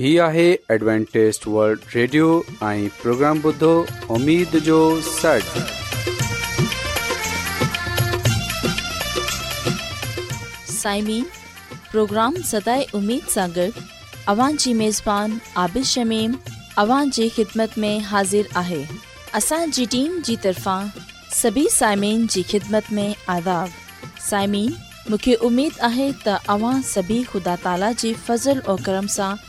هي آهي Adventist world radio ۽ programme بدھو اميد جو سڙ سائمين پروگرام ستاي اميد ساغر اوان جي ميزبان عابيد شميم اوان جي خدمت ۾ حاضر آهي اسان جي ٽيم جي طرفان سڀي سائمين جي خدمت ۾ عذاب سائمين مونکي اميد آهي ته اوان سڀي خدا تالا جي فضل ۽ کرم سان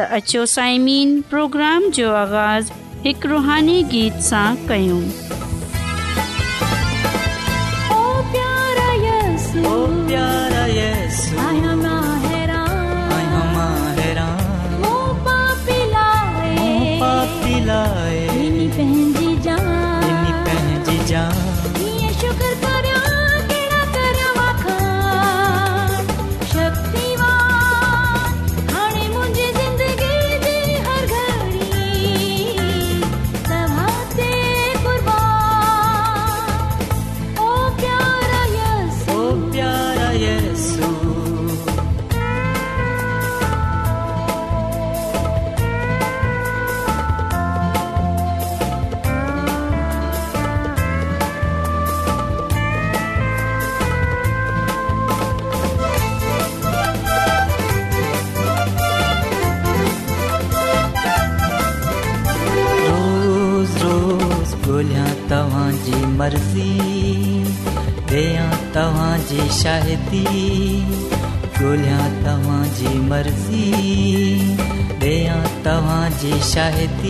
اچو سائمین پروگرام جو آغاز ایک روحانی گیت سے پیارا شا جی مرضی جی شاہد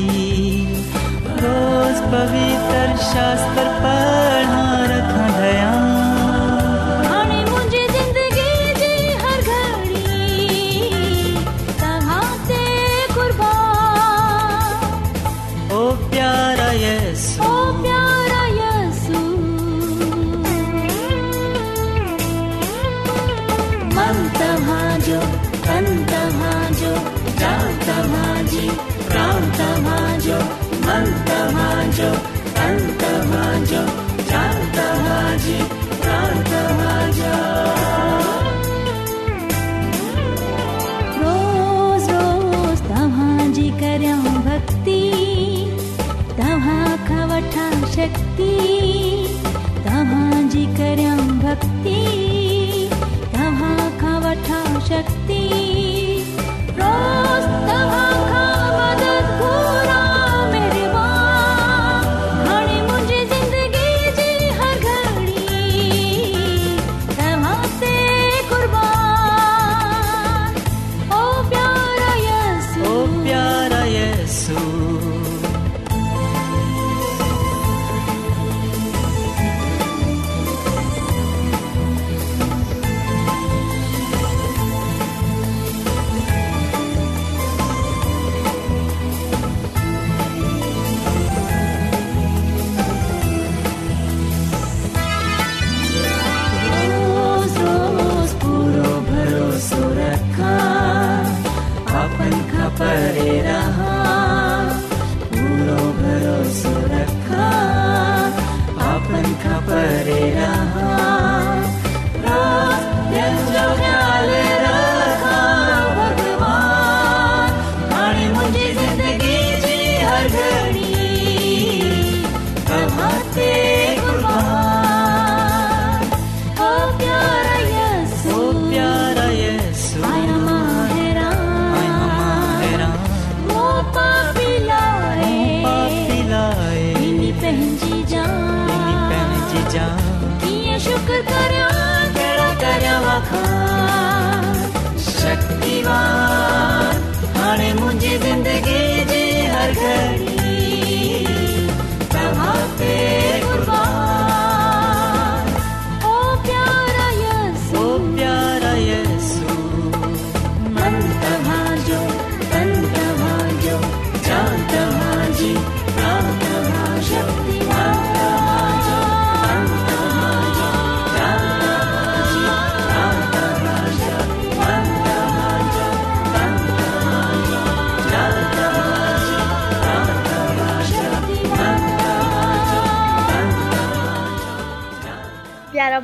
پویتر tamaji, Ram tamajo, Man tamajo, Tan tamajo. love oh,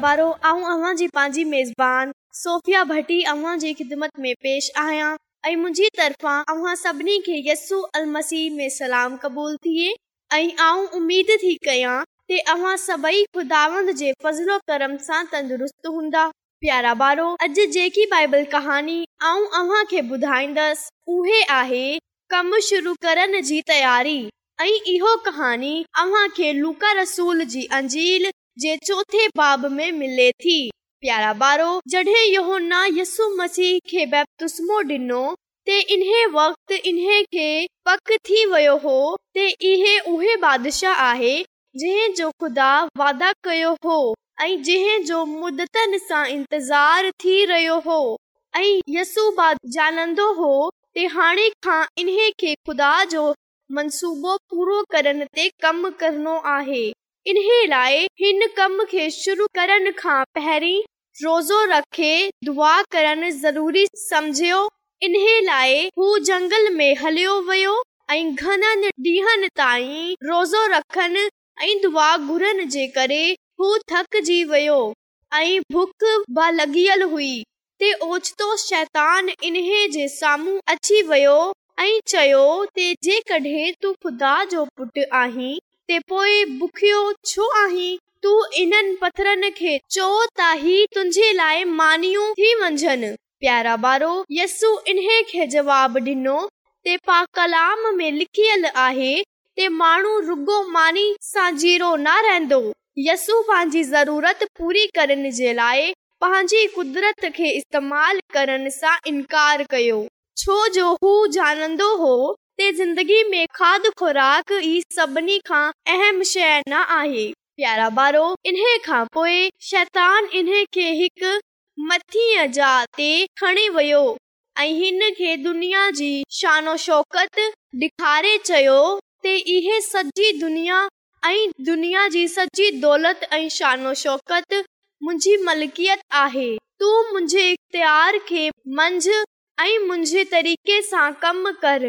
بارو ااو اوان جي پاجي ميزبان صوفيا بھٽي اوان جي خدمت ۾ پيش آيا اي مونجي طرفا اوا سڀني کي يسوع المسيح ۾ سلام قبول ٿي اي ااو اميد ٿي ڪيان ته اوا سڀي خداوند جي فضلو کرم سان تندرست هوندا پيارا بارو اج جي ڪي بائبل ڪهاڻي ااو اها کي بدائندس اوهي آهي ڪم شروع ڪرڻ جي تيارِي اي ايو ڪهاڻي اها کي لوقا رسول جي انجيل मिले थी पक थी वियो होशाह आहे इंतज़ार थी रहियो हो जानंदो हो खां मनसूबो पूरो करण ते कम करनो आहे इन्हे हिन कम खे शुरू करण खां पहिरीं रोज़ो रखे दुआ करण ज़रूरी समझियो इन्हे लाइ हू जंगल में हलियो वियो ऐं घणनि ॾींहनि रोज़ो रखनि ऐं दुआ घुरण जे करे हू थकजी वियो ऐं भुख लॻियल हुई ते ओचितो शैतान इन्हे जे साम्हूं अची वियो ऐं चयो जेकड॒हिं तू ख़ुदा जो पुट आहीं लाइ मानियूं प्यारा बारो यस्सू इन खे जवाब डि॒नो ते पा कलाम आहे ते माण्हू रुगो मानी सां जीरो न रहंदो यस्सू पंहिंजी ज़रूरत पूरी करण जे लाइ पंहिंजी कुदरत खे इस्तेमाल करण सां इनकार कयो छो जो हू जानंदो हो ज़िंदगी में खाद खुराक ई सभिनी खां अहम शहना आहे प्यारा बारो इन्हे खां पोए शैतान इन्हे हिकु मथीअ जा ते खणी वियो ऐं हिन खे दुनिया जी शानो शौकत ॾेखारे चयो त इहे सॼी दुनिया ऐं दुनिया जी सची दौलत ऐं शानो शौकत मुंहिंजी मलकियत आहे तू मुंहिंजे इख़्तियार खे मंझि ऐं मुंहिंजे तरीक़े सां कम कर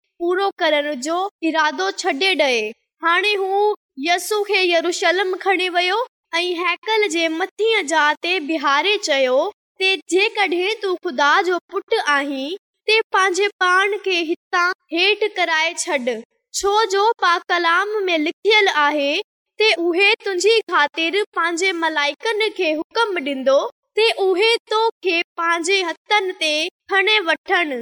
पूरो करण जो इरादो छॾे ॾे हाणे हू यसू खे यरशलम खणी वियो ऐं हैकल जे मथी जहा ते बिहारे चयो ते जेकॾहिं तू ख़ुदा जो पुटु आहीं पंहिंजे पाण खे हितां हेठि कराए छॾ छो जो पा कलाम में लिखियल आहे त उहे तुंहिंजी ख़ातिर पंहिंजे मलाइकनि खे हुकम डि॒नो तोखे पंहिंजे हथनि ते खणी वठनि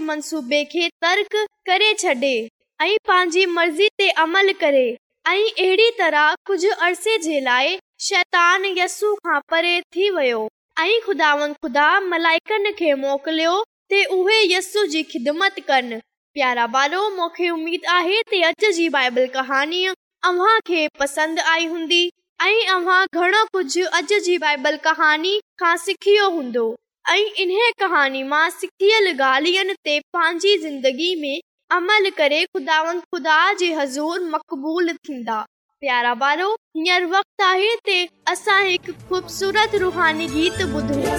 मनसूबे खे तर्क करे छॾे ऐं पंहिंजी मर्ज़ी ते अमल करे ऐं परे थी वियो ऐं ख़ुदा ते उहे यस्सू जी ख़िदमत कनि प्यारा ॿारो मूंखे उमेद आहे तहाणी पसंदि आई हूंदी ऐंबल खां सिखियो हूंदो ऐं इन्हे कहाणी मां सिखियल गालियुनि ते पंहिंजी ज़िंदगी में अमल करे खुदावन हज़ूर मक़बूल थींदा प्यारा ॿारो हींअर हिकु ख़ूबसूरत रुहानी गीत ॿुधा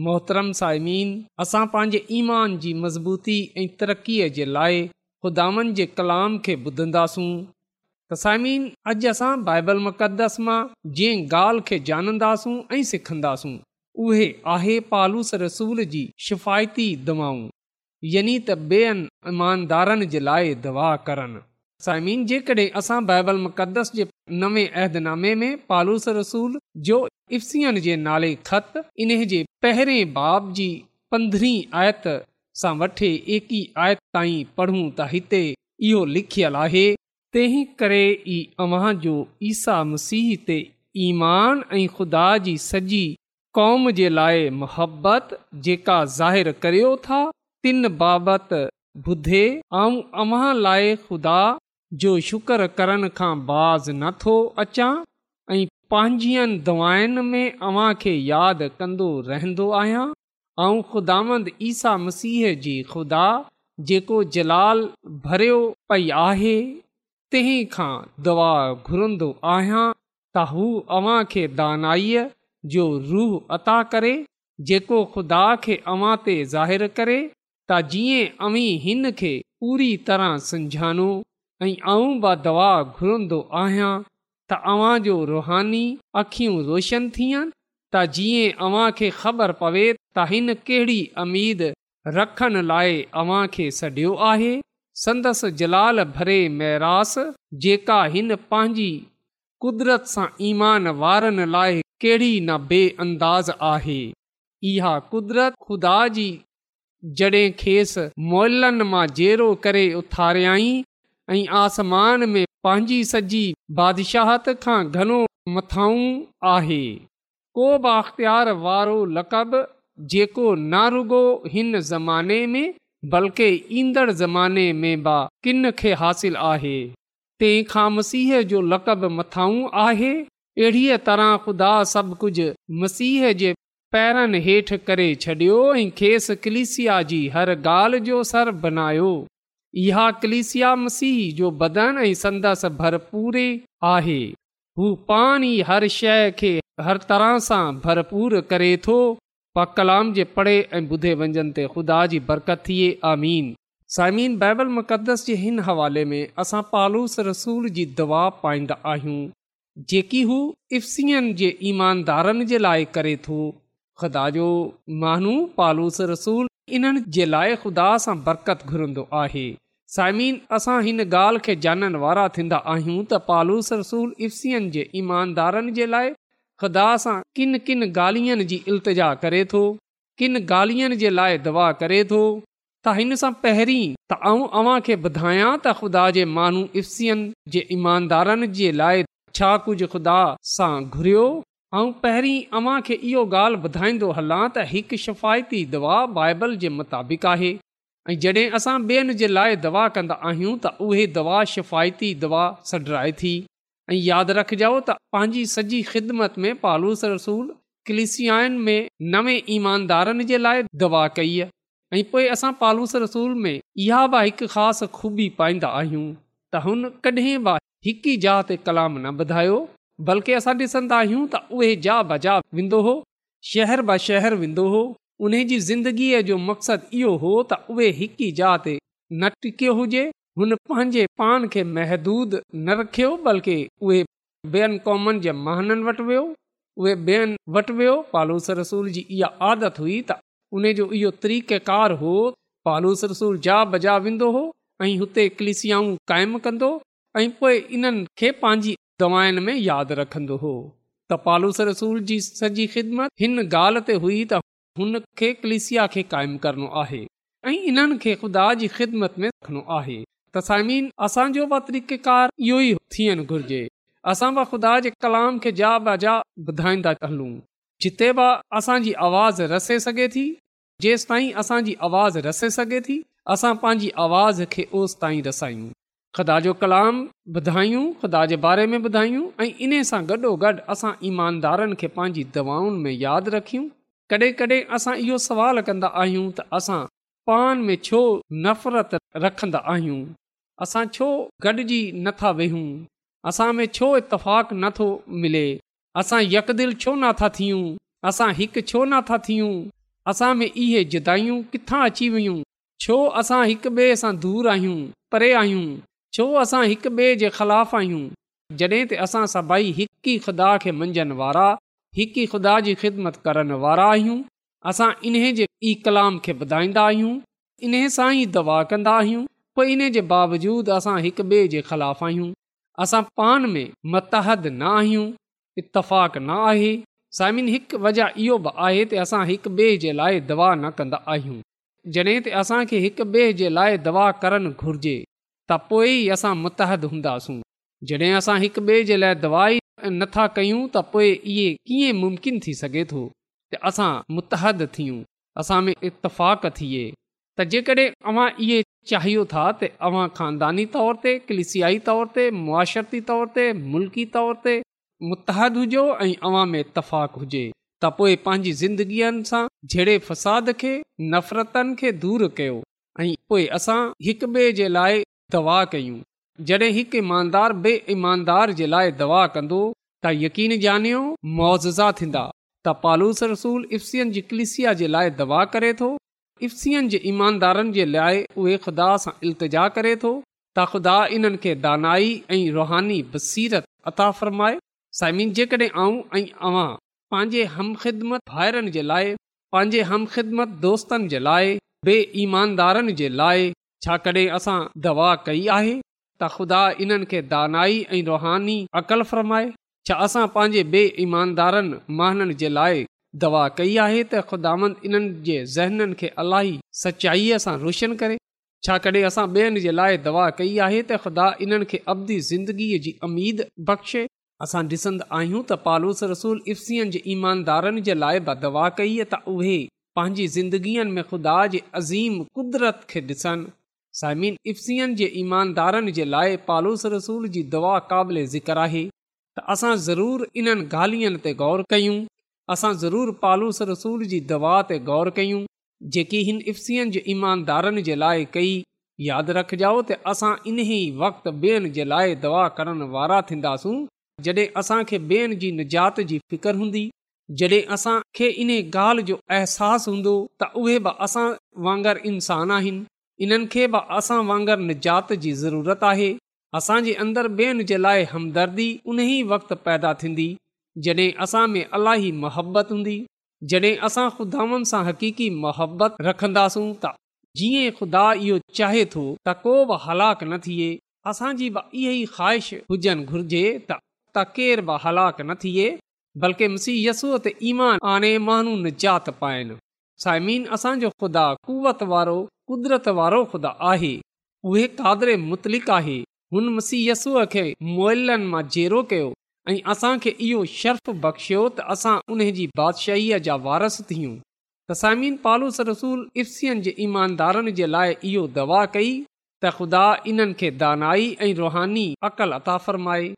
मोहतरम साइमीन असां पंहिंजे ईमान जी मज़बूती ऐं तरक़ीअ जे लाइ ख़ुदानि जे कलाम खे ॿुधंदासूं त साइमीन अॼु असां बाइबल मुक़दस मां जंहिं ॻाल्हि खे ॼाणींदासूं ऐं सिखंदासूं उहे आहे पालूस रसूल जी शिफ़ायती दवाऊं यानी त ॿियनि ईमानदारनि जे लाइ दवा करनि साइमिन जेकड॒हिं असां बाइबल मुक़दस जे नवे अहदनामे में पालूस रसूल जो इफ्सियुनि इन्हे जे पहिरें बाब जी पंद्रहीं आयत सां वठी एकी आयत ताईं पढ़ूं त हिते इहो लिखियल आहे तंहिं करे ई अव्हां जो ईसा मसीह ते ईमान ऐं ख़ुदा जी सॼी कौम जे लाइ मोहबत जेका ज़ाहिरु करियो था तिन बाबति ॿुधे ऐं अव्हां लाइ खुदा जो شکر करण खां बाज़ नथो अचां ऐं पंहिंजनि दवाउनि में अव्हां खे यादि कंदो रहंदो आहियां ऐं ख़ुदांद ईसा मसीह जी ख़ुदा जेको जलाल भरियो पई आहे तंहिं खां दुआ घुरंदो आहियां त हू अव्हां खे दानाईअ जो रूह अता करे जेको ख़ुदा खे अवां ते ज़ाहिर करे त जीअं अमी हिन खे पूरी तरह ऐं दवा घुरंदो आहियां त अव्हां जो रुहानी अखियूं रोशन थियनि त जीअं अव्हां खे ख़बर पवे त हिन कहिड़ी अमीद रखनि लाइ अव्हां खे सडि॒यो आहे संदसि जलाल भरे महिरास जेका हिन पंहिंजी क़ुदिरत सां ईमान वारनि लाइ कहिड़ी न बे अंदाज़ आहे इहा कुदरत ख़ुदा जी जॾहिं खेसि मोइलनि मां जेरो करे उथारियाई ऐं आसमान में पंहिंजी सॼी बादशाहत खां घणो मथाऊं आहे को बख़्तियार वारो लक़ब जेको ना रुॻो हिन ज़माने में बल्कि ईंदड़ ज़माने में बि किन खे हासिलु आहे तंहिंखां मसीह जो लक़ब मथाऊं आहे अहिड़ीअ तरह ख़ुदा सभु कुझु मसीह जे पैरनि हेठि करे छॾियो ऐं खेसि क्लिसिया जी हर ॻाल्हि जो सर बनायो इहा कलिसिया मसीह जो बदन ऐं संदसि भर पूरे आहे हू पाण ई हर शइ खे हर तरह सां भरपूर करे थो प कलाम जे पढ़े ऐं ॿुधे वंजन ते ख़ुदा जी बरकत थिए आमीन सामीन बाइबल मुक़दस जे हिन हवाले में असां पालूस रसूल जी दवा पाईंदा आहियूं जेकी हू इफ़सियन जे ईमानदारनि जे लाइ करे थो ख़ुदा जो माण्हू पालूस रसूल इन्हनि जे लाइ ख़ुदा सां बरकत घुरंदो आहे साइमिन असां हिन ॻाल्हि खे जाननि वारा थींदा आहियूं त पालूस रसूल इफ़्सियन जे ईमानदारनि जे लाइ ख़ुदा सां किन किन ॻाल्हियुनि जी इल्तिजा करे थो किन ॻाल्हियुनि जे लाइ दवा करे थो त हिन सां पहिरीं तव्हांखे ॿुधायां त ख़ुदा जे मानू इफ़्सियन जे ईमानदारनि जे लाइ छा कुझु ख़ुदा सां घुरियो ऐं पहिरीं अव्हां खे इहो ॻाल्हि ॿुधाईंदो हलां त हिकु दवा बाइबल जे मुताबिक़ आहे ऐं जॾहिं असां ॿियनि जे लाइ दवा कंदा आहियूं त उहे दवा शिफायती दवा सॾराए थी ऐं यादि रखजो त पंहिंजी सॼी ख़िदमत में पालूस रसूल क्लिसियान में नवे ईमानदारनि जे लाइ दवा कई आहे ऐं पोइ असां पालूस रसूल में इहा बि हिकु ख़ासि खूबी पाईंदा आहियूं त हुन कॾहिं बि हिक ई ते कलाम न ॿुधायो बल्कि असां ॾिसंदा आहियूं त उहे जा बजा वेंदो हो शहर ब शहर वेंदो हो उने जी ज़िंदगीअ जो मक़सदु इहो हो त उहे हिकु ई जात ते न टिकियो हुजे हुन पंहिंजे पान खे महदूद न रखियो बल्कि उहे ॿियनि कौमनि जे महाननि वटि वियो उहे ॿियनि वटि वियो पालूस रसूल जी इहा आदत हुई त उन जो इहो तरीक़ेकार हो रसूल जा बजा वेंदो हो ऐं हुते कलिसियाऊं कायम कंदो हो ऐं पोइ इन्हनि खे पंहिंजी दवाउनि में यादि रखंदो हो त पालूस रसूल जी सॼी ख़िदमत हिन ॻाल्हि हुई त हुन खे कलिसिया खे काइमु करणो आहे ऐं इन्हनि खे ख़ुदा जी ख़िदमत में रखिणो आहे त साइमीन असांजो बि तरीक़ेकार इहो ई थियणु घुरिजे असां बि ख़ुदा जे कलाम खे जा बजा با हलूं जिते बि असांजी आवाज़ रसे सघे थी जेंसि ताईं असांजी आवाज़ रसे सघे थी असां पंहिंजी आवाज़ खे ओसि ताईं रसायूं ख़ुदा जो कलाम ॿुधायूं ख़ुदा जे बारे में ॿुधायूं ऐं इन सां गॾोगॾु असां ईमानदारनि खे पंहिंजी दवाउनि में यादि रखियूं कॾहिं कॾहिं असां इहो सुवालु कंदा आहियूं त असां पान में छो नफ़रत रखंदा आहियूं असां छो गॾिजी नथा वेहूं असां में छो इतफ़ाक़ नथो मिले असां यकदिल छो नथा थियूं असां हिकु छो नथा थियूं असां में इहे जिदायूं किथां अची वियूं छो असां हिक ॿिए सां दूर आहियूं परे आहियूं छो असां हिक ॿिए जे ख़िलाफ़ु आहियूं जॾहिं त असां सभई ई ख़ुदा खे मंझनि वारा हिकु ई ख़ुदा जी ख़िदमत करण वारा आहियूं असां इन जे ई कलाम खे ॿुधाईंदा आहियूं इन सां ई दवा कंदा आहियूं पोइ इन जे बावजूद असां हिक ॿिए जे ख़िलाफ़ आहियूं असां पान में मतहद न आहियूं इतफ़ाक़ न आहे साइमिन हिकु वजह इहो बि आहे त असां हिक ॿिए जे लाइ दवा न कंदा आहियूं जॾहिं त असांखे हिक ॿिए जे लाइ दवा करणु घुर्जे त पोइ असां मुतहद हूंदासूं जॾहिं असां हिक ॿिए जे नथा कयूं त पोइ इहे कीअं मुमकिन थी सघे थो त असां मुतहद थियूं असां में इतफ़ाक़ थिए त जेकॾहिं तव्हां इहे चाहियो था तव्हां ख़ानदानी तौर ते कलिसियाई तौर ते मुआशरती तौर ते मुल्की तौर ते मुतहद हुजो ऐं में इतफ़ाक़ हुजे त पोइ पंहिंजी ज़िंदगीअ सां जहिड़े फ़साद खे नफ़रतनि खे दूर कयो ऐं पोइ असां हिक ॿिए जे लाइ दवा कयूं जॾहिं हिकु ईमानदार बे ईमानदार जे लाइ दवा कंदो त यकीन ॼाणियो मुअज़ा थींदा त पालूस रसूल इफ़्सियन जी कलिसिया जे लाइ दवा करे थो इफ़्सियन जे ईमानदारनि जे लाइ उहे ख़ुदा सां इल्तिजा करे थो ता ख़ुदा इन्हनि खे दानाई ऐं रुहानी बसीरत अता फ़रमाए साइमीन जेकॾहिं आऊं ऐं अवां पंहिंजे हम ख़िदमत भाइरनि जे लाइ पंहिंजे हम ख़िदमत दोस्तनि जे लाइ बे ईमानदारनि जे लाइ छाकॾहिं असां दवा कई आहे त ख़ुदा इन्हनि खे दानाई ऐं रुहानी अक़ल फरमाए छा असां पंहिंजे ॿिए ईमानदारनि माननि जे लाइ दवा कई आहे त ख़ुदानि इन्हनि जे ज़हननि खे इलाही सचाईअ सां रोशन करे छा कॾहिं असां ॿियनि जे लाइ दवा कई आहे त ख़ुदा इन्हनि खे अवधी ज़िंदगीअ जी अमीद बख़्शे असां ॾिसंदा आहियूं त पालूस रसूल इफ़्सियुनि जे ईमानदारनि जे लाइ दवा कई त उहे पंहिंजी ज़िंदगीअ में ख़ुदा जे अज़ीम क़ुदरत खे ॾिसनि साइमिन इफ़्सियनि जे ईमानदारनि जे लाइ पालूस रसूल जी दवा क़ाबिल ज़िक्र आहे त असां ज़रूरु इन्हनि ॻाल्हियुनि ते ग़ौरु कयूं असां ज़रूरु पालूस रसूल जी दवा ते गौर कयूं जेकी हिन इफ़्सियनि जे ईमानदारनि जे लाइ कई यादि रखिजा त असां इन ई वक़्तु ॿियनि जे लाइ दवा करण वारा थींदासूं जॾहिं असांखे ॿियनि जी निजात जी फ़िक्रु हूंदी जॾहिं असांखे इन ॻाल्हि जो अहसासु हूंदो त उहे बि असां वांगुरु इंसान आहिनि इन्हनि खे बि असां वांगुर निजात जी ज़रूरत आहे असांजे अंदरि ॿियनि जे लाइ हमदर्दी उन ई वक़्ति पैदा थींदी जॾहिं असां में अलाई मोहबत हूंदी जड॒हिं असां ख़ुदा सां हक़ीक़ी मुहबत रखंदासूं त जीअं ख़ुदा इहो चाहे थो त को बि हलाकु न थिए असांजी बि इहा ई ख़्वाहिश हुजनि घुर्जे त केर बि हलाक न थिए बल्कि मुसीयसू त ईमान आने माण्हू निजात पाइनि साइमीन असांजो ख़ुदा कुवत वारो कुदरत वारो ख़ुदा आहे उहे कादरे मुतलिक़ु आहे हुन मसीयसूअ खे मुइलनि मां जेरो कयो ऐं असांखे इहो शर्फ़ बख़्शियो त असां उन जी बादशाहीअ जा वारस थियूं त साइमीन पालूस रसूल इर्फ़ियुनि जे ईमानदारनि जे लाइ इहो दवा कई त ख़ुदा इन्हनि खे दानाई ऐं रुहानी अता फ़रमाए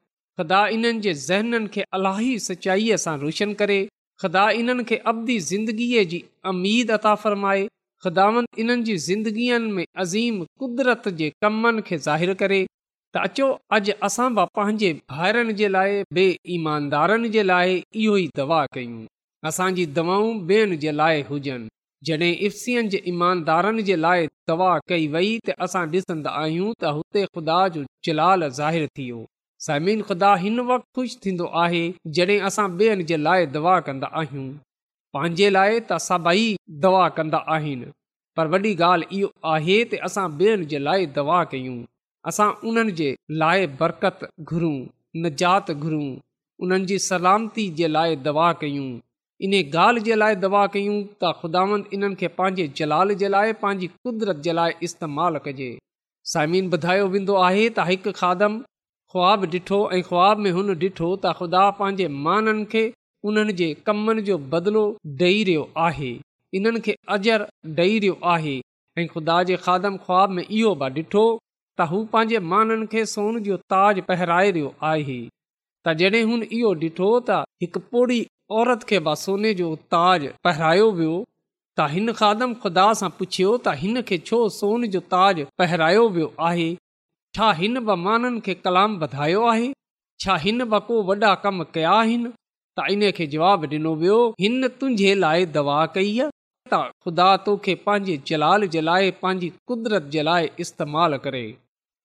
ख़ुदा इन्हनि जे ज़हननि खे अलाही सचाईअ सां रोशन करे ख़ुदा इन्हनि खे अबधि ज़िंदगीअ जी अता फ़रमाए ख़ुदावनि इन्हनि जी ज़िंदगीअ में अज़ीम कुदरत जे कमनि खे ज़ाहिरु करे त अचो अॼु असां बि पंहिंजे भाइरनि जे लाइ ॿिए ईमानदारनि जे लाइ इहो ई दवा कयूं असांजी दवाऊं ॿियनि जे लाइ हुजनि जॾहिं इफ़्सियन जे ईमानदारनि जे लाइ दवा कई वई त असां ॾिसंदा आहियूं त हुते ख़ुदा जो जलाल ज़ाहिरु थी साइमिन ख़ुदा हिन वक़्तु ख़ुशि थींदो आहे जॾहिं असां ॿियनि जे लाइ दवा कंदा आहियूं पंहिंजे लाइ त सभई दवा कंदा आहिनि पर वॾी ॻाल्हि इहो आहे त असां ॿियनि जे लाइ दवा कयूं असां उन्हनि जे लाइ बरकत घुरूं निजात घुरूं उन्हनि जी सलामती जे लाइ दवा कयूं इन ॻाल्हि जे लाइ दवा कयूं त ख़ुदावंद इन्हनि खे पंहिंजे जलाल जे लाइ पंहिंजी कुदरत जे लाइ इस्तेमालु कजे साइमीन ॿुधायो वेंदो आहे त हिकु खादम ख़्वाबु ॾिठो ऐं ख़्वाब में हुन ॾिठो त ख़ुदा पंहिंजे माननि खे उन्हनि जे कमनि जो बदिलो ॾेई रहियो आहे इन्हनि खे अजरु ॾेई रहियो आहे ऐं ख़ुदा जे खादम ख़्वाब में इहो बि ॾिठो त हू पंहिंजे माननि खे सोन जो ताज पहिराए रहियो आहे त जॾहिं हुन इहो ॾिठो त हिकु पौड़ी औरत खे सोने जो ताज पहिरायो वियो त हिन खादम खुदा सां पुछियो त हिन खे छो सोन जो ताज पहिरायो वियो आहे छा हिन ब माननि खे कलाम वधायो आहे छा हिन ब को वॾा कम कया आहिनि त इन्हे खे जवाबु ॾिनो वियो हिन तुंहिजे लाइ दवा कई आहे त ख़ुदा तोखे पंहिंजे जलाल जे लाइ पंहिंजी कुदरत जे लाइ इस्तेमालु करे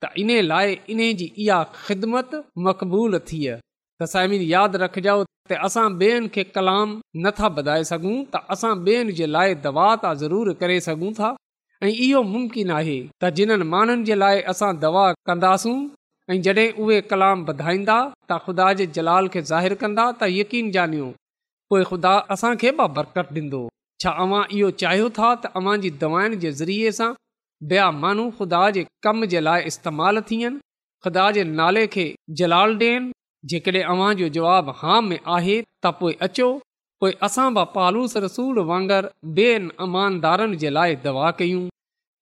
त इन लाइ इन जी इहा ख़िदमत मक़बूलु थी तसीरन यादि रखजो त असां ॿियनि खे कलाम नथा वधाए सघूं त असां ॿियनि जे लाइ दवा त ज़रूरु करे था ऐं इहो मुमकिन आहे त जिन्हनि माण्हुनि जे लाइ असां दवा कंदासूं ऐं जॾहिं उहे कलाम वधाईंदा त ख़ुदा जे जलाल खे ज़ाहिर कंदा त यकीन ॼानियो पोइ ख़ुदा असांखे बि बरकत ॾींदो छा अवां इहो चाहियो था त अव्हां जी दवाउनि जे ज़रिये सां ॿिया माण्हू ख़ुदा जे कम जे लाइ इस्तेमालु थियनि ख़ुदा जे नाले खे जलाल ॾियनि जेकॾहिं अव्हां जो जवाब हाम में आहे त अचो पोइ असां बि पालूस रसूल वांगुरु ॿेअनि ईमानदारनि जे लाइ दवा कयूं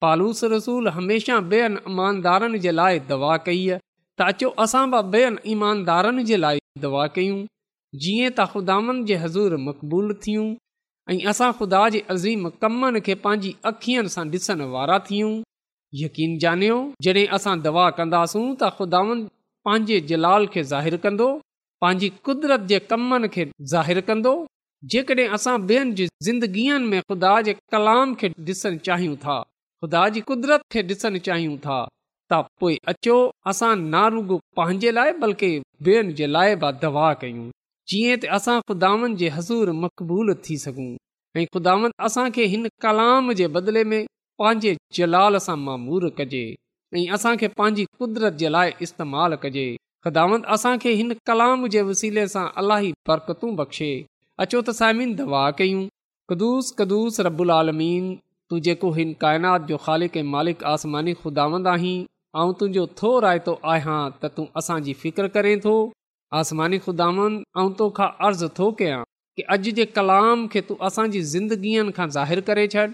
पालूस रसूल हमेशह ॿेअनि ईमानदारनि जे लाइ दवा कई आहे त अचो असां बि ॿियनि ईमानदारनि जे लाइ दवा कयूं जीअं त ख़ुदावनि जे हज़ूर मक़बूल थियूं ऐं असां ख़ुदा जे अज़ीम कमनि खे पंहिंजी अखियुनि सां ॾिसण वारा थियूं यकीन ॼानियो जॾहिं असां दवा कंदासूं त ख़ुदावनि पंहिंजे जलाल खे ज़ाहिरु कंदो पंहिंजी कुदरत जे कमनि खे ज़ाहिरु कंदो जेकॾहिं असां ॿियनि जी ज़िंदगीअ में ख़ुदा जे कलाम खे ॾिसणु चाहियूं था ख़ुदा जी कुदरत खे ॾिसणु चाहियूं था त पोइ अचो असां नारुगो पंहिंजे लाइ बल्कि ॿियनि जे लाइ बि दवा कयूं जीअं त असां ख़ुदावनि जे हज़ूर मक़बूल थी सघूं ऐं ख़ुदावंत असांखे हिन कलाम जे बदिले में पंहिंजे जलाल सां मामूर कजे ऐं असांखे पंहिंजी कुदरत जे लाइ इस्तेमालु कजे ख़ुदा असांखे हिन कलाम जे वसीले सां अलाही बरकतूं बख़्शे अचो त सायमिन दवा कयूं कदुस कदुस रबुल आलमीन तूं जेको हिन काइनात जो ख़ालिक़ मालिक आसमानी ख़ुदावंद आहीं ऐं तुंहिंजो थो रायतो आहियां त तूं असांजी फ़िक्र करे थो आसमानी खुदांद तोखा अर्ज़ु थो कयां कि अॼु जे कलाम खे तूं असांजी ज़िंदगीअ खां ज़ाहिरु करे छॾ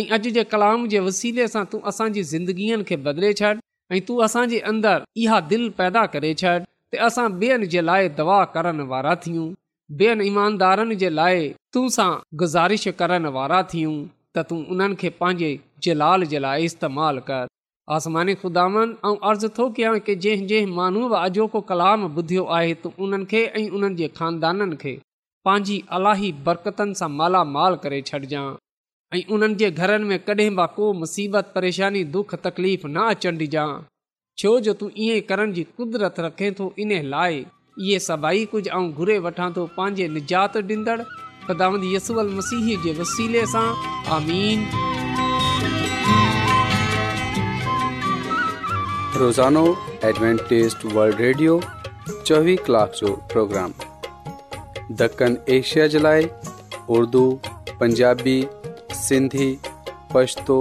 ऐं अॼु जे कलाम जे वसीले सां तूं असांजी ज़िंदगीअ खे बदिले छॾ ऐं तूं असांजे अंदरि इहा दिलि पैदा करे छॾ त असां ॿियनि जे लाइ दवा करण वारा थियूं ॿियनि ईमानदारनि जे लाइ तूं सां गुज़ारिश करण वारा थियूं त तूं उन्हनि खे पंहिंजे जलाल जे लाइ इस्तेमालु कर आसमानी ख़ुदानि ऐं अर्ज़ु थो कयां की जंहिं जंहिं माण्हू बि अॼोको कलाम ॿुधियो आहे त उन्हनि खे ऐं उन्हनि जे खानदाननि खे पंहिंजी अलाही बरकतनि सां मालामाल करे छॾिजांइ ऐं उन्हनि जे घरनि में कॾहिं बि को मुसीबत परेशानी दुख तकलीफ़ न अचणु ॾिजांइ छो जो तूं करण जी कुदरत रखे थो इन लाइ चोवीह कलाक जो प्रोग्राम ॾखण एशिया जे लाइ उर्दू पंजाबी सिंधी पछतो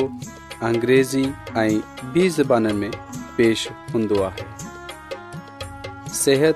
अंग्रेज़ी ऐं बि ज़बान में पेश हूंदो आहे सिहत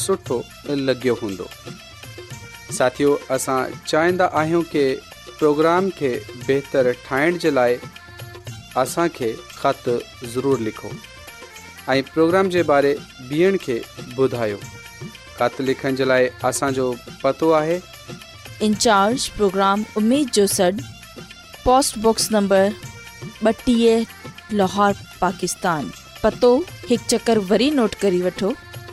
सुठो लॻियो हूंदो साथियो असां चाहींदा आहियूं की प्रोग्राम खे बहितरु ठाहिण जे लाइ असांखे ख़त ज़रूरु लिखो ऐं प्रोग्राम जे बारे ॿियनि खे ॿुधायो ख़त लिखण जे लाइ असांजो पतो आहे इंचार्ज प्रोग्राम उमेद जो सॾु पोस्ट नंबर ॿटीह लाहौर पाकिस्तान पतो हिकु चकर वरी नोट करे वठो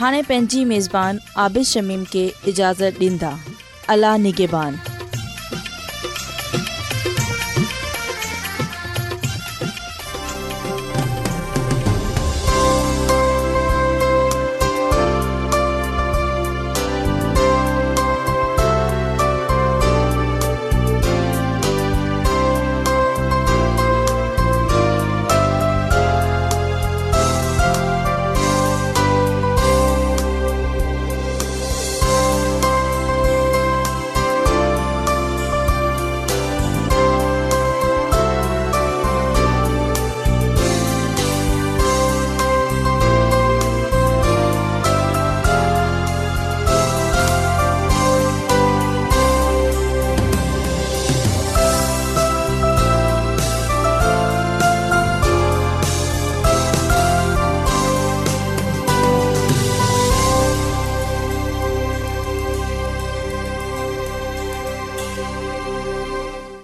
ہانے پینی میزبان عابل شمیم کی اجازت ڈندا الہ نگبان